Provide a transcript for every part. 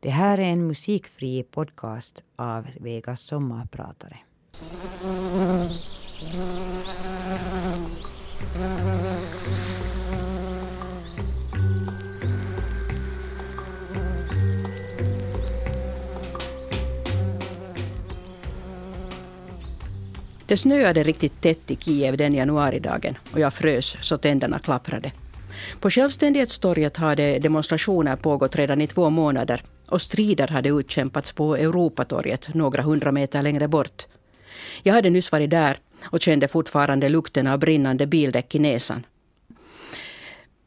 Det här är en musikfri podcast av Vegas sommarpratare. Det snöade riktigt tätt i Kiev den januaridagen och jag frös så tänderna klapprade. På Självständighetstorget hade demonstrationer pågått redan i två månader och strider hade utkämpats på Europatorget några hundra meter längre bort. Jag hade nyss varit där och kände fortfarande lukten av brinnande bildäck i näsan.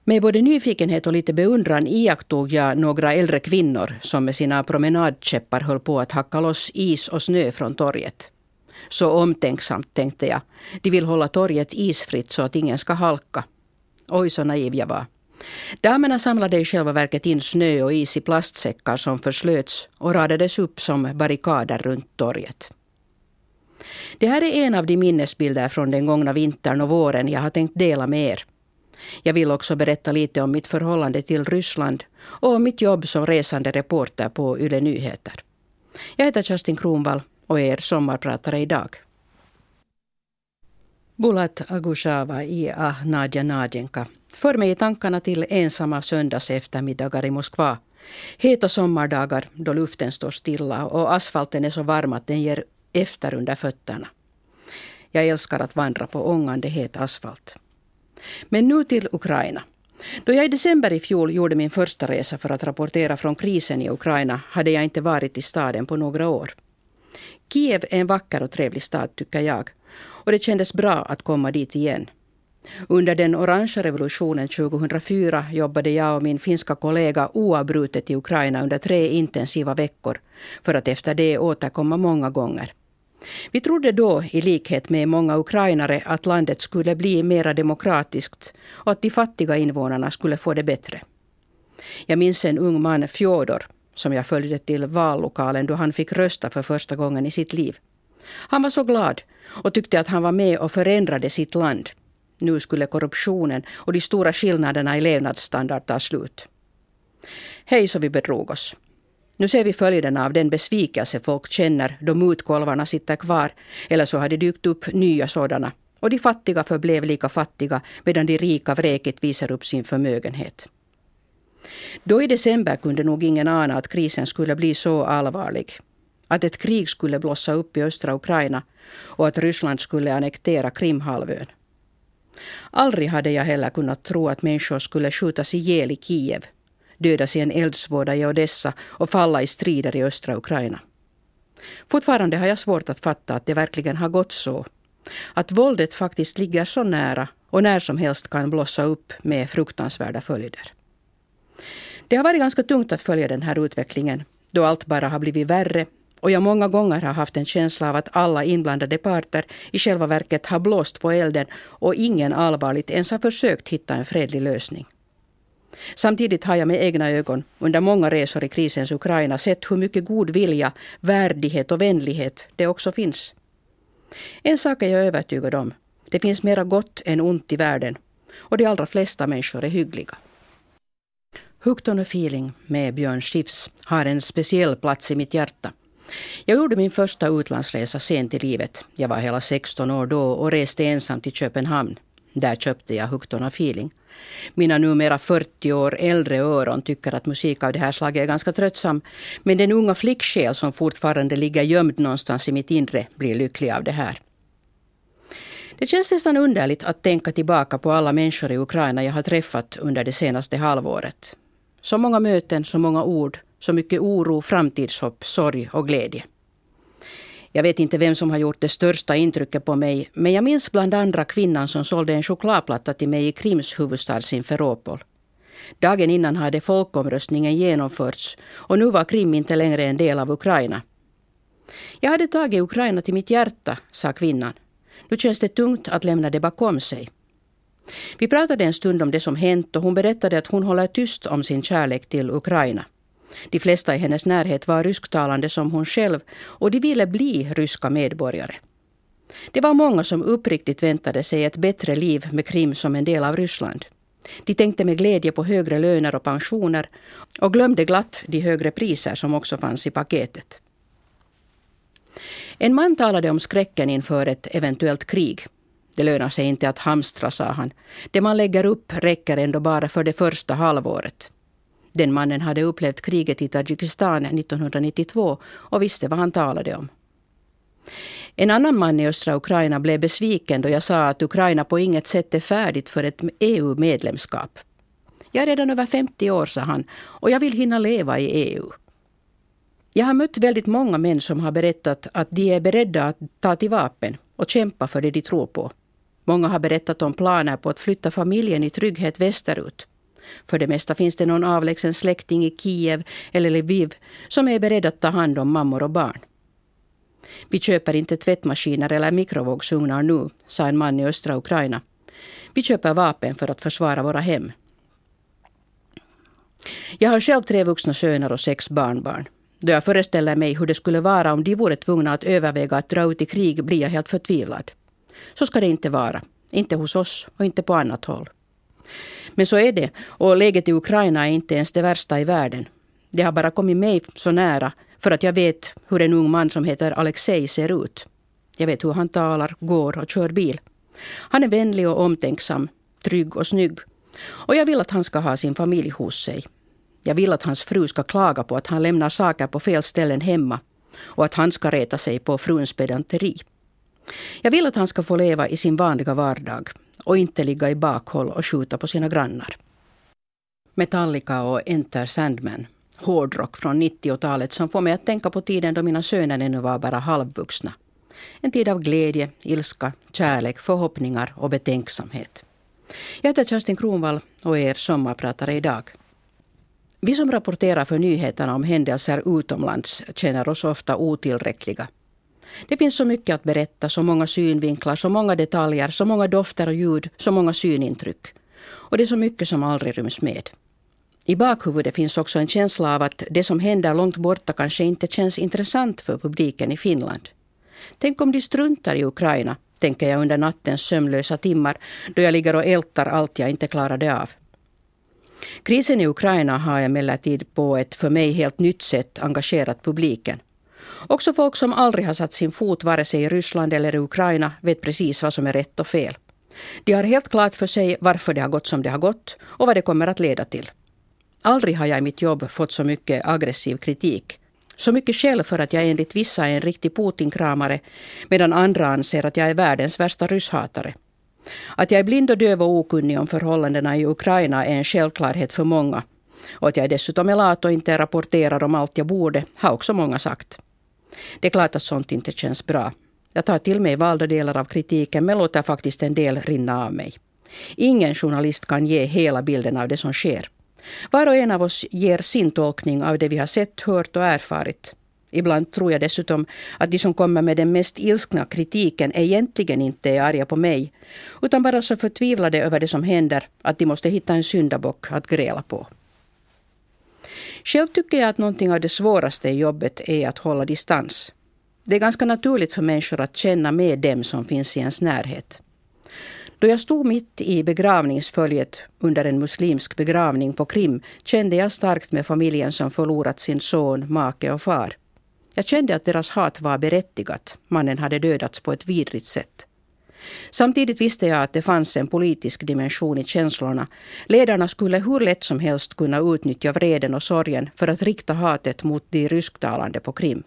Med både nyfikenhet och lite beundran iakttog jag några äldre kvinnor som med sina promenadkäppar höll på att hacka loss is och snö från torget. Så omtänksamt tänkte jag. De vill hålla torget isfritt så att ingen ska halka. Oj, så naiv jag var. Damerna samlade i själva verket in snö och is i plastsäckar som förslöts och radades upp som barrikader runt torget. Det här är en av de minnesbilder från den gångna vintern och våren jag har tänkt dela med er. Jag vill också berätta lite om mitt förhållande till Ryssland och om mitt jobb som resande reporter på Yle Nyheter. Jag heter Kerstin Kronvall och är er sommarpratare idag. Bulat Agushava i Ah Nadja Nadjenka för mig i tankarna till ensamma söndagseftermiddagar i Moskva. Heta sommardagar då luften står stilla och asfalten är så varm att den ger efter under fötterna. Jag älskar att vandra på ångande het asfalt. Men nu till Ukraina. Då jag i december i fjol gjorde min första resa för att rapportera från krisen i Ukraina hade jag inte varit i staden på några år. Kiev är en vacker och trevlig stad tycker jag och det kändes bra att komma dit igen. Under den orangea revolutionen 2004 jobbade jag och min finska kollega oavbrutet i Ukraina under tre intensiva veckor för att efter det återkomma många gånger. Vi trodde då, i likhet med många ukrainare, att landet skulle bli mera demokratiskt och att de fattiga invånarna skulle få det bättre. Jag minns en ung man, Fjodor, som jag följde till vallokalen då han fick rösta för första gången i sitt liv. Han var så glad och tyckte att han var med och förändrade sitt land. Nu skulle korruptionen och de stora skillnaderna i levnadsstandard ta slut. Hej så vi bedrog oss. Nu ser vi följderna av den besvikelse folk känner då mutkolvarna sitter kvar, eller så har det dykt upp nya sådana. Och de fattiga förblev lika fattiga medan de rika vräkigt visar upp sin förmögenhet. Då i december kunde nog ingen ana att krisen skulle bli så allvarlig. Att ett krig skulle blossa upp i östra Ukraina och att Ryssland skulle annektera Krimhalvön. Aldrig hade jag heller kunnat tro att människor skulle skjutas ihjäl i Kiev, dödas i en eldsvåda i Odessa och falla i strider i östra Ukraina. Fortfarande har jag svårt att fatta att det verkligen har gått så. Att våldet faktiskt ligger så nära och när som helst kan blossa upp med fruktansvärda följder. Det har varit ganska tungt att följa den här utvecklingen då allt bara har blivit värre och jag många gånger har haft en känsla av att alla inblandade parter i själva verket har blåst på elden och ingen allvarligt ens har försökt hitta en fredlig lösning. Samtidigt har jag med egna ögon under många resor i krisens Ukraina sett hur mycket god vilja, värdighet och vänlighet det också finns. En sak är jag övertygad om. Det finns mera gott än ont i världen och de allra flesta människor är hyggliga. Hugton och feeling med Björn Skifs har en speciell plats i mitt hjärta. Jag gjorde min första utlandsresa sent i livet. Jag var hela 16 år då och reste ensam till Köpenhamn. Där köpte jag Hugtona feeling. Mina numera 40 år äldre öron tycker att musik av det här slaget är ganska tröttsam. Men den unga flicksjäl som fortfarande ligger gömd någonstans i mitt inre blir lycklig av det här. Det känns nästan underligt att tänka tillbaka på alla människor i Ukraina jag har träffat under det senaste halvåret. Så många möten, så många ord, så mycket oro, framtidshopp, sorg och glädje. Jag vet inte vem som har gjort det största intrycket på mig, men jag minns bland andra kvinnan som sålde en chokladplatta till mig i Krims huvudstad Simferopol. Dagen innan hade folkomröstningen genomförts och nu var Krim inte längre en del av Ukraina. Jag hade tagit Ukraina till mitt hjärta, sa kvinnan. Nu känns det tungt att lämna det bakom sig. Vi pratade en stund om det som hänt och hon berättade att hon håller tyst om sin kärlek till Ukraina. De flesta i hennes närhet var rysktalande som hon själv och de ville bli ryska medborgare. Det var många som uppriktigt väntade sig ett bättre liv med Krim som en del av Ryssland. De tänkte med glädje på högre löner och pensioner och glömde glatt de högre priser som också fanns i paketet. En man talade om skräcken inför ett eventuellt krig. Det lönar sig inte att hamstra, sa han. Det man lägger upp räcker ändå bara för det första halvåret. Den mannen hade upplevt kriget i Tadzjikistan 1992 och visste vad han talade om. En annan man i östra Ukraina blev besviken då jag sa att Ukraina på inget sätt är färdigt för ett EU-medlemskap. Jag är redan över 50 år, sa han, och jag vill hinna leva i EU. Jag har mött väldigt många män som har berättat att de är beredda att ta till vapen och kämpa för det de tror på. Många har berättat om planer på att flytta familjen i trygghet västerut. För det mesta finns det någon avlägsen släkting i Kiev eller Lviv som är beredd att ta hand om mammor och barn. Vi köper inte tvättmaskiner eller mikrovågsugnar nu, sa en man i östra Ukraina. Vi köper vapen för att försvara våra hem. Jag har själv tre vuxna söner och sex barnbarn. Då jag föreställer mig hur det skulle vara om de vore tvungna att överväga att dra ut i krig blir jag helt förtvivlad. Så ska det inte vara. Inte hos oss och inte på annat håll. Men så är det och läget i Ukraina är inte ens det värsta i världen. Det har bara kommit mig så nära för att jag vet hur en ung man som heter Alexej ser ut. Jag vet hur han talar, går och kör bil. Han är vänlig och omtänksam, trygg och snygg. Och jag vill att han ska ha sin familj hos sig. Jag vill att hans fru ska klaga på att han lämnar saker på fel ställen hemma och att han ska reta sig på fruns pedanteri. Jag vill att han ska få leva i sin vanliga vardag och inte ligga i bakhåll och skjuta på sina grannar. Metallica och Enter Sandman hårdrock från 90-talet som får mig att tänka på tiden då mina söner ännu var bara halvvuxna. En tid av glädje, ilska, kärlek, förhoppningar och betänksamhet. Jag heter Kerstin Kronvall och är er sommarpratare idag. Vi som rapporterar för nyheterna om händelser utomlands känner oss ofta otillräckliga. Det finns så mycket att berätta, så många synvinklar, så många detaljer, så många dofter och ljud, så många synintryck. Och det är så mycket som aldrig ryms med. I bakhuvudet finns också en känsla av att det som händer långt borta kanske inte känns intressant för publiken i Finland. Tänk om de struntar i Ukraina, tänker jag under nattens sömnlösa timmar då jag ligger och ältar allt jag inte klarade av. Krisen i Ukraina har emellertid på ett för mig helt nytt sätt engagerat publiken. Också folk som aldrig har satt sin fot vare sig i Ryssland eller i Ukraina vet precis vad som är rätt och fel. De har helt klart för sig varför det har gått som det har gått och vad det kommer att leda till. Aldrig har jag i mitt jobb fått så mycket aggressiv kritik. Så mycket skäll för att jag enligt vissa är en riktig Putin-kramare medan andra anser att jag är världens värsta rysshatare. Att jag är blind och döv och okunnig om förhållandena i Ukraina är en självklarhet för många. Och att jag dessutom är lat och inte rapporterar om allt jag borde har också många sagt. Det är klart att sånt inte känns bra. Jag tar till mig valda delar av kritiken men låter faktiskt en del rinna av mig. Ingen journalist kan ge hela bilden av det som sker. Var och en av oss ger sin tolkning av det vi har sett, hört och erfarit. Ibland tror jag dessutom att de som kommer med den mest ilskna kritiken egentligen inte är arga på mig, utan bara så förtvivlade över det som händer att de måste hitta en syndabock att gräla på. Själv tycker jag att någonting av det svåraste i jobbet är att hålla distans. Det är ganska naturligt för människor att känna med dem som finns i ens närhet. Då jag stod mitt i begravningsföljet under en muslimsk begravning på Krim kände jag starkt med familjen som förlorat sin son, make och far. Jag kände att deras hat var berättigat. Mannen hade dödats på ett vidrigt sätt. Samtidigt visste jag att det fanns en politisk dimension i känslorna. Ledarna skulle hur lätt som helst kunna utnyttja vreden och sorgen för att rikta hatet mot de rysktalande på Krim.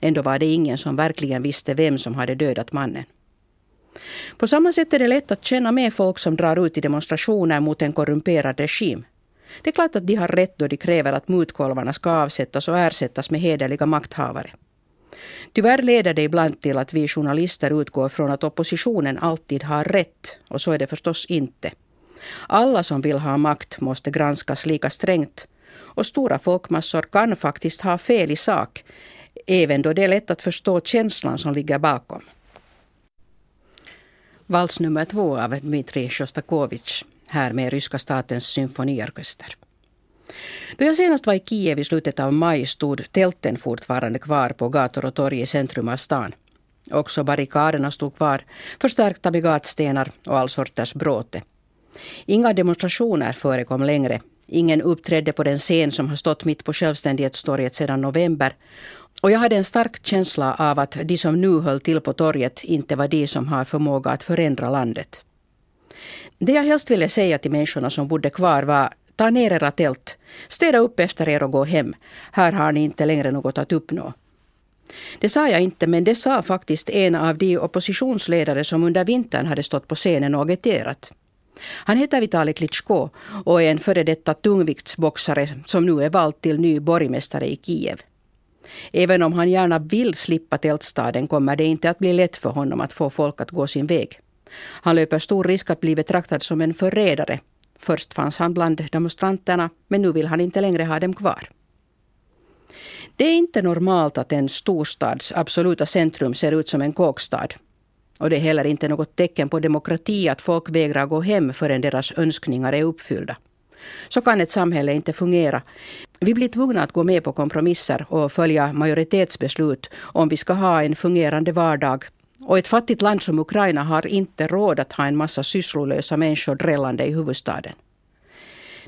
Ändå var det ingen som verkligen visste vem som hade dödat mannen. På samma sätt är det lätt att känna med folk som drar ut i demonstrationer mot en korrumperad regim. Det är klart att de har rätt då de kräver att mutkolvarna ska avsättas och ersättas med hederliga makthavare. Tyvärr leder det ibland till att vi journalister utgår från att oppositionen alltid har rätt, och så är det förstås inte. Alla som vill ha makt måste granskas lika strängt. Och stora folkmassor kan faktiskt ha fel i sak, även då det är lätt att förstå känslan som ligger bakom. Vals nummer två av Dmitrij Sjostakovitj, här med ryska statens symfoniorkester. Då jag senast var i Kiev i slutet av maj stod tälten fortfarande kvar på gator och torg i centrum av stan. Också barrikaderna stod kvar, förstärkta med gatstenar och all sorters bråte. Inga demonstrationer förekom längre. Ingen uppträdde på den scen som har stått mitt på Självständighetstorget sedan november. Och jag hade en stark känsla av att de som nu höll till på torget inte var de som har förmåga att förändra landet. Det jag helst ville säga till människorna som bodde kvar var ta ner era tält, städa upp efter er och gå hem. Här har ni inte längre något att uppnå. Det sa jag inte, men det sa faktiskt en av de oppositionsledare som under vintern hade stått på scenen och agiterat. Han heter Vitali Klitschko och är en före detta tungviktsboxare som nu är vald till ny borgmästare i Kiev. Även om han gärna vill slippa tältstaden kommer det inte att bli lätt för honom att få folk att gå sin väg. Han löper stor risk att bli betraktad som en förrädare. Först fanns han bland demonstranterna, men nu vill han inte längre ha dem kvar. Det är inte normalt att en storstads absoluta centrum ser ut som en kåkstad. Och det är heller inte något tecken på demokrati att folk vägrar gå hem förrän deras önskningar är uppfyllda. Så kan ett samhälle inte fungera. Vi blir tvungna att gå med på kompromisser och följa majoritetsbeslut om vi ska ha en fungerande vardag. Och ett fattigt land som Ukraina har inte råd att ha en massa sysslolösa människor drällande i huvudstaden.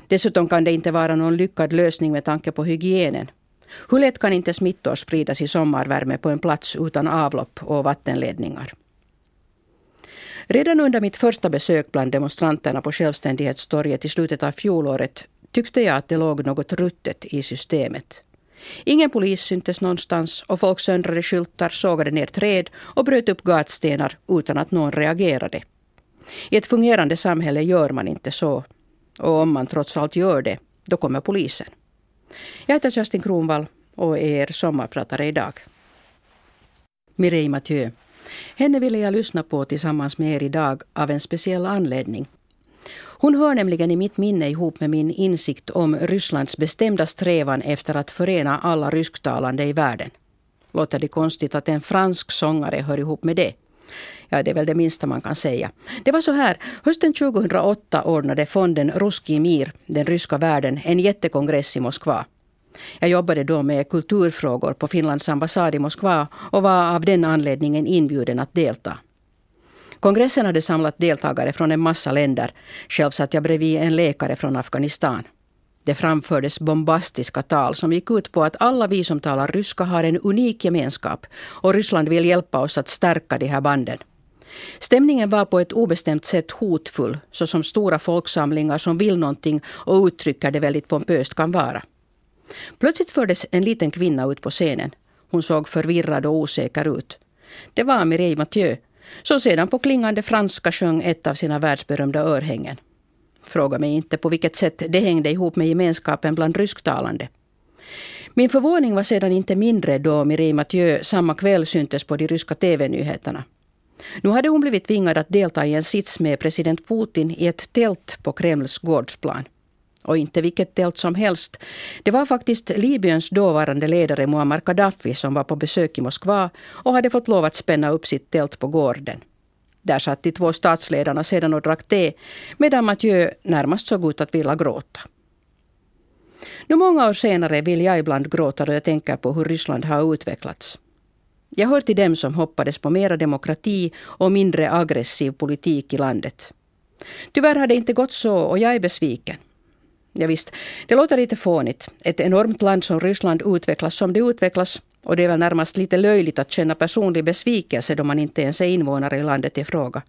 Dessutom kan det inte vara någon lyckad lösning med tanke på hygienen. Hur lätt kan inte smittor spridas i sommarvärme på en plats utan avlopp och vattenledningar? Redan under mitt första besök bland demonstranterna på Självständighetstorget i slutet av fjolåret tyckte jag att det låg något ruttet i systemet. Ingen polis syntes någonstans och folk söndrade skyltar, sågade ner träd och bröt upp gatstenar utan att någon reagerade. I ett fungerande samhälle gör man inte så. Och om man trots allt gör det, då kommer polisen. Jag heter Kerstin Kronvall och är er sommarpratare idag. Mireille Mathieu. Henne ville jag lyssna på tillsammans med er idag av en speciell anledning. Hon hör nämligen i mitt minne ihop med min insikt om Rysslands bestämda strävan efter att förena alla rysktalande i världen. Låter det konstigt att en fransk sångare hör ihop med det? Ja, det är väl det minsta man kan säga. Det var så här, hösten 2008 ordnade fonden Ruski Mir, den ryska världen, en jättekongress i Moskva. Jag jobbade då med kulturfrågor på Finlands ambassad i Moskva och var av den anledningen inbjuden att delta. Kongressen hade samlat deltagare från en massa länder. Själv satt jag bredvid en läkare från Afghanistan. Det framfördes bombastiska tal som gick ut på att alla vi som talar ryska har en unik gemenskap och Ryssland vill hjälpa oss att stärka de här banden. Stämningen var på ett obestämt sätt hotfull, såsom stora folksamlingar som vill någonting och uttrycker det väldigt pompöst kan vara. Plötsligt fördes en liten kvinna ut på scenen. Hon såg förvirrad och osäker ut. Det var Mireille Mathieu, som sedan på klingande franska sjöng ett av sina världsberömda örhängen. Fråga mig inte på vilket sätt det hängde ihop med gemenskapen bland rysktalande. Min förvåning var sedan inte mindre då Mireille Mathieu samma kväll syntes på de ryska TV-nyheterna. Nu hade hon blivit tvingad att delta i en sits med president Putin i ett tält på Kremls gårdsplan. Och inte vilket tält som helst. Det var faktiskt Libyens dåvarande ledare Muammar Gaddafi som var på besök i Moskva och hade fått lov att spänna upp sitt tält på gården. Där satt de två statsledarna sedan och drack te medan Mathieu närmast såg ut att vilja gråta. Nu många år senare vill jag ibland gråta då jag tänker på hur Ryssland har utvecklats. Jag hör till dem som hoppades på mera demokrati och mindre aggressiv politik i landet. Tyvärr har det inte gått så och jag är besviken. Ja, visst, det låter lite fånigt. Ett enormt land som Ryssland utvecklas som det utvecklas och det är väl närmast lite löjligt att känna personlig besvikelse då man inte ens är invånare i landet i fråga.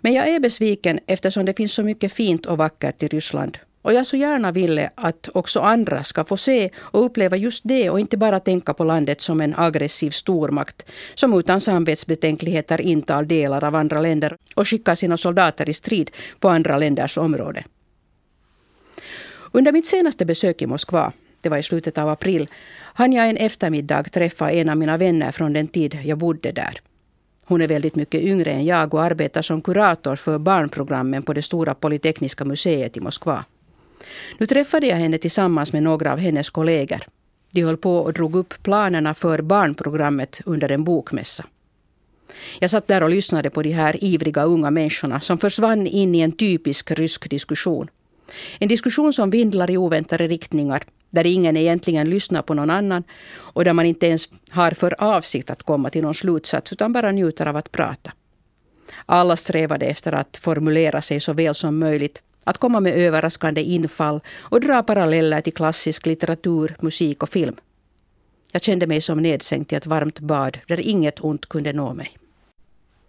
Men jag är besviken eftersom det finns så mycket fint och vackert i Ryssland. Och jag så gärna ville att också andra ska få se och uppleva just det och inte bara tänka på landet som en aggressiv stormakt som utan samvetsbetänkligheter intar delar av andra länder och skickar sina soldater i strid på andra länders område. Under mitt senaste besök i Moskva, det var i slutet av april, hann jag en eftermiddag träffa en av mina vänner från den tid jag bodde där. Hon är väldigt mycket yngre än jag och arbetar som kurator för barnprogrammen på det stora Polytekniska museet i Moskva. Nu träffade jag henne tillsammans med några av hennes kollegor. De höll på och drog upp planerna för barnprogrammet under en bokmässa. Jag satt där och lyssnade på de här ivriga unga människorna som försvann in i en typisk rysk diskussion. En diskussion som vindlar i oväntade riktningar, där ingen egentligen lyssnar på någon annan och där man inte ens har för avsikt att komma till någon slutsats utan bara njuter av att prata. Alla strävade efter att formulera sig så väl som möjligt, att komma med överraskande infall och dra paralleller till klassisk litteratur, musik och film. Jag kände mig som nedsänkt i ett varmt bad där inget ont kunde nå mig.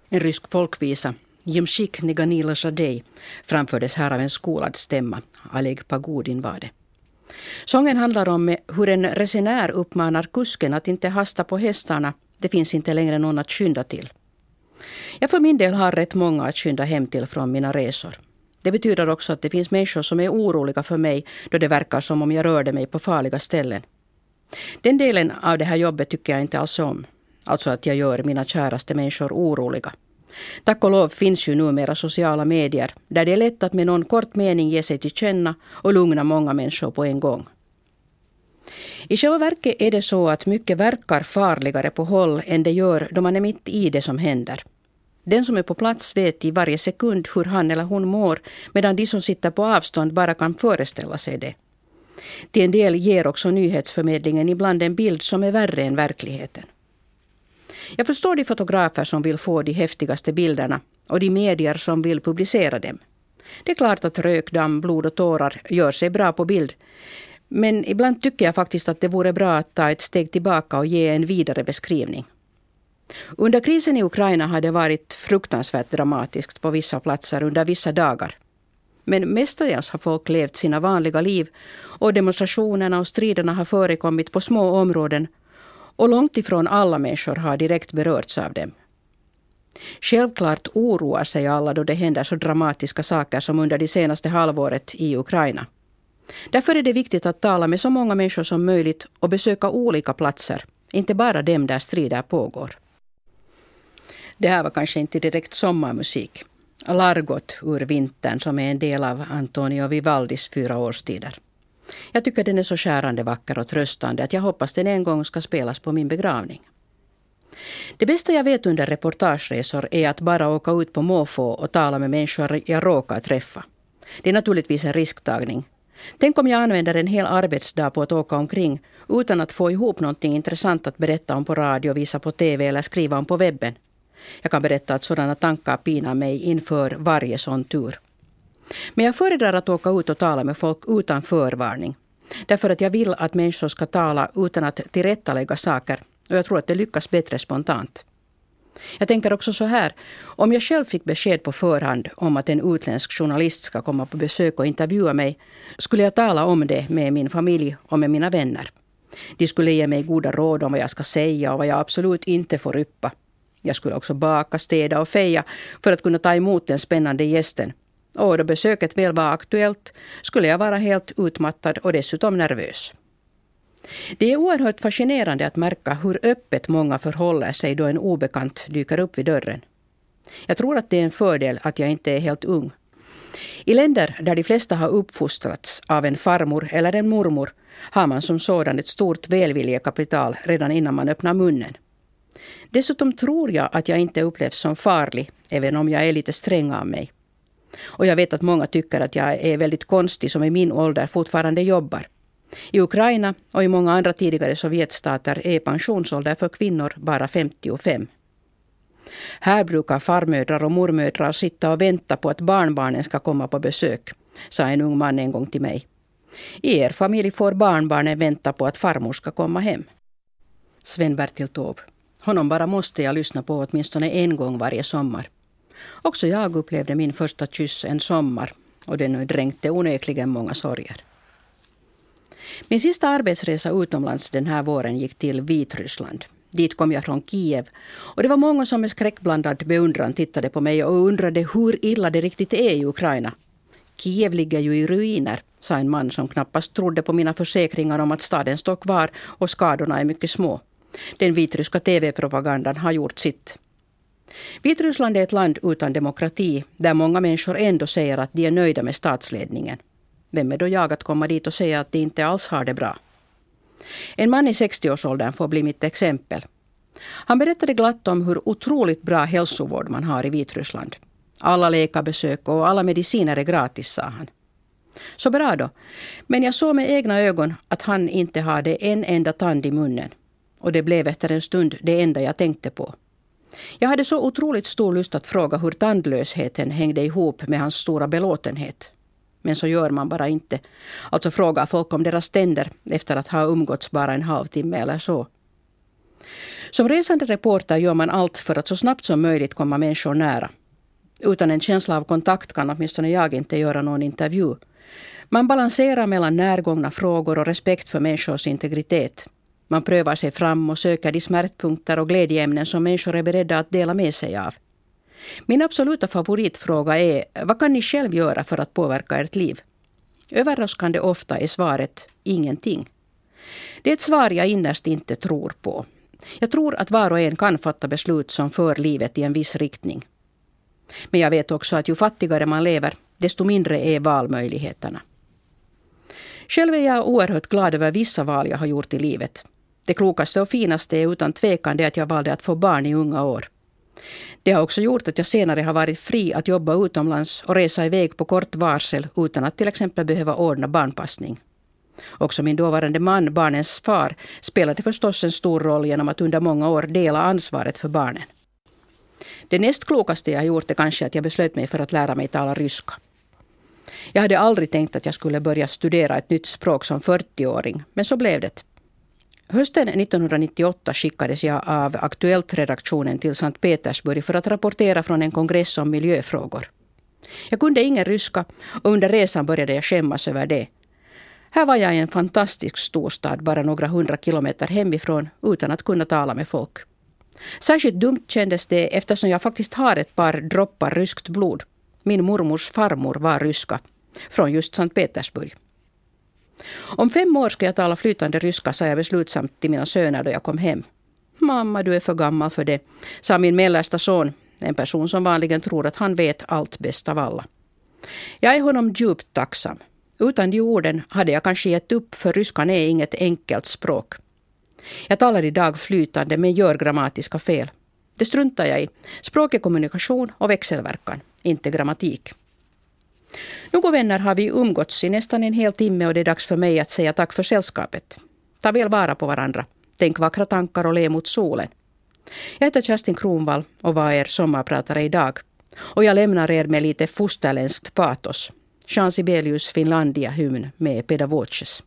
En rysk folkvisa, Jemshik Neganila Shadej, framfördes här av en skolad stämma. Aleg Pagodin var det. Sången handlar om hur en resenär uppmanar kusken att inte hasta på hästarna. Det finns inte längre någon att skynda till. Jag för min del har rätt många att skynda hem till från mina resor. Det betyder också att det finns människor som är oroliga för mig då det verkar som om jag rörde mig på farliga ställen. Den delen av det här jobbet tycker jag inte alls om. Alltså att jag gör mina käraste människor oroliga. Tack och lov finns ju numera sociala medier där det är lätt att med någon kort mening ge sig till känna och lugna många människor på en gång. I själva verket är det så att mycket verkar farligare på håll än det gör då man är mitt i det som händer. Den som är på plats vet i varje sekund hur han eller hon mår medan de som sitter på avstånd bara kan föreställa sig det. Till en del ger också nyhetsförmedlingen ibland en bild som är värre än verkligheten. Jag förstår de fotografer som vill få de häftigaste bilderna och de medier som vill publicera dem. Det är klart att rök, damm, blod och tårar gör sig bra på bild. Men ibland tycker jag faktiskt att det vore bra att ta ett steg tillbaka och ge en vidare beskrivning. Under krisen i Ukraina har det varit fruktansvärt dramatiskt på vissa platser under vissa dagar. Men mestadels har folk levt sina vanliga liv och demonstrationerna och striderna har förekommit på små områden och långt ifrån alla människor har direkt berörts av dem. Självklart oroar sig alla då det händer så dramatiska saker som under det senaste halvåret i Ukraina. Därför är det viktigt att tala med så många människor som möjligt och besöka olika platser, inte bara dem där strider pågår. Det här var kanske inte direkt sommarmusik. Largot ur vintern som är en del av Antonio Vivaldis fyra årstider. Jag tycker den är så skärande vacker och tröstande att jag hoppas den en gång ska spelas på min begravning. Det bästa jag vet under reportageresor är att bara åka ut på måfå och tala med människor jag råkar träffa. Det är naturligtvis en risktagning. Tänk om jag använder en hel arbetsdag på att åka omkring utan att få ihop någonting intressant att berätta om på radio, visa på TV eller skriva om på webben. Jag kan berätta att sådana tankar pinar mig inför varje sån tur. Men jag föredrar att åka ut och tala med folk utan förvarning. Därför att jag vill att människor ska tala utan att tillrättalägga saker. Och jag tror att det lyckas bättre spontant. Jag tänker också så här. Om jag själv fick besked på förhand om att en utländsk journalist ska komma på besök och intervjua mig skulle jag tala om det med min familj och med mina vänner. De skulle ge mig goda råd om vad jag ska säga och vad jag absolut inte får yppa. Jag skulle också baka, städa och feja för att kunna ta emot den spännande gästen och då besöket väl var aktuellt skulle jag vara helt utmattad och dessutom nervös. Det är oerhört fascinerande att märka hur öppet många förhåller sig då en obekant dyker upp vid dörren. Jag tror att det är en fördel att jag inte är helt ung. I länder där de flesta har uppfostrats av en farmor eller en mormor har man som sådan ett stort välviljekapital redan innan man öppnar munnen. Dessutom tror jag att jag inte upplevs som farlig, även om jag är lite sträng av mig. Och jag vet att många tycker att jag är väldigt konstig som i min ålder fortfarande jobbar. I Ukraina och i många andra tidigare Sovjetstater är pensionsålder för kvinnor bara 55. Här brukar farmödrar och mormödrar sitta och vänta på att barnbarnen ska komma på besök, sa en ung man en gång till mig. I er familj får barnbarnen vänta på att farmor ska komma hem. Sven-Bertil Taube. Honom bara måste jag lyssna på åtminstone en gång varje sommar. Också jag upplevde min första kyss en sommar och den dränkte onekligen många sorger. Min sista arbetsresa utomlands den här våren gick till Vitryssland. Dit kom jag från Kiev. Och det var många som med skräckblandad beundran tittade på mig och undrade hur illa det riktigt är i Ukraina. Kiev ligger ju i ruiner, sa en man som knappast trodde på mina försäkringar om att staden står kvar och skadorna är mycket små. Den vitryska TV-propagandan har gjort sitt. Vitryssland är ett land utan demokrati där många människor ändå säger att de är nöjda med statsledningen. Vem är då jag att komma dit och säga att de inte alls har det bra? En man i 60-årsåldern får bli mitt exempel. Han berättade glatt om hur otroligt bra hälsovård man har i Vitryssland. Alla läkarbesök och alla mediciner är gratis, sa han. Så bra då. Men jag såg med egna ögon att han inte hade en enda tand i munnen. Och det blev efter en stund det enda jag tänkte på. Jag hade så otroligt stor lust att fråga hur tandlösheten hängde ihop med hans stora belåtenhet. Men så gör man bara inte. Alltså frågar folk om deras tänder efter att ha umgåtts bara en halvtimme eller så. Som resande reporter gör man allt för att så snabbt som möjligt komma människor nära. Utan en känsla av kontakt kan åtminstone jag inte göra någon intervju. Man balanserar mellan närgångna frågor och respekt för människors integritet. Man prövar sig fram och söker de smärtpunkter och glädjeämnen som människor är beredda att dela med sig av. Min absoluta favoritfråga är vad kan ni själv göra för att påverka ert liv? Överraskande ofta är svaret ingenting. Det är ett svar jag innerst inte tror på. Jag tror att var och en kan fatta beslut som för livet i en viss riktning. Men jag vet också att ju fattigare man lever, desto mindre är valmöjligheterna. Själv är jag oerhört glad över vissa val jag har gjort i livet. Det klokaste och finaste är utan tvekan det att jag valde att få barn i unga år. Det har också gjort att jag senare har varit fri att jobba utomlands och resa iväg på kort varsel utan att till exempel behöva ordna barnpassning. Också min dåvarande man, barnens far, spelade förstås en stor roll genom att under många år dela ansvaret för barnen. Det näst klokaste jag gjort är kanske att jag beslöt mig för att lära mig tala ryska. Jag hade aldrig tänkt att jag skulle börja studera ett nytt språk som 40-åring, men så blev det. Hösten 1998 skickades jag av Aktuellt-redaktionen till Sankt Petersburg för att rapportera från en kongress om miljöfrågor. Jag kunde ingen ryska och under resan började jag skämmas över det. Här var jag i en fantastisk storstad bara några hundra kilometer hemifrån utan att kunna tala med folk. Särskilt dumt kändes det eftersom jag faktiskt har ett par droppar ryskt blod. Min mormors farmor var ryska, från just Sankt Petersburg. Om fem år ska jag tala flytande ryska, sa jag beslutsamt till mina söner då jag kom hem. Mamma, du är för gammal för det, sa min mellersta son, en person som vanligen tror att han vet allt bäst av alla. Jag är honom djupt tacksam. Utan de orden hade jag kanske gett upp, för ryskan är inget enkelt språk. Jag talar idag flytande men gör grammatiska fel. Det struntar jag i. Språk är kommunikation och växelverkan, inte grammatik. Nu vänner har vi umgåtts i nästan en hel timme och det är dags för mig att säga tack för sällskapet. Ta väl vara på varandra. Tänk vackra tankar och le mot solen. Jag heter Kerstin Kronvall och var er sommarpratare idag. Och jag lämnar er med lite fosterländskt patos. Jean Sibelius Finlandia-hymn med Pedagoges.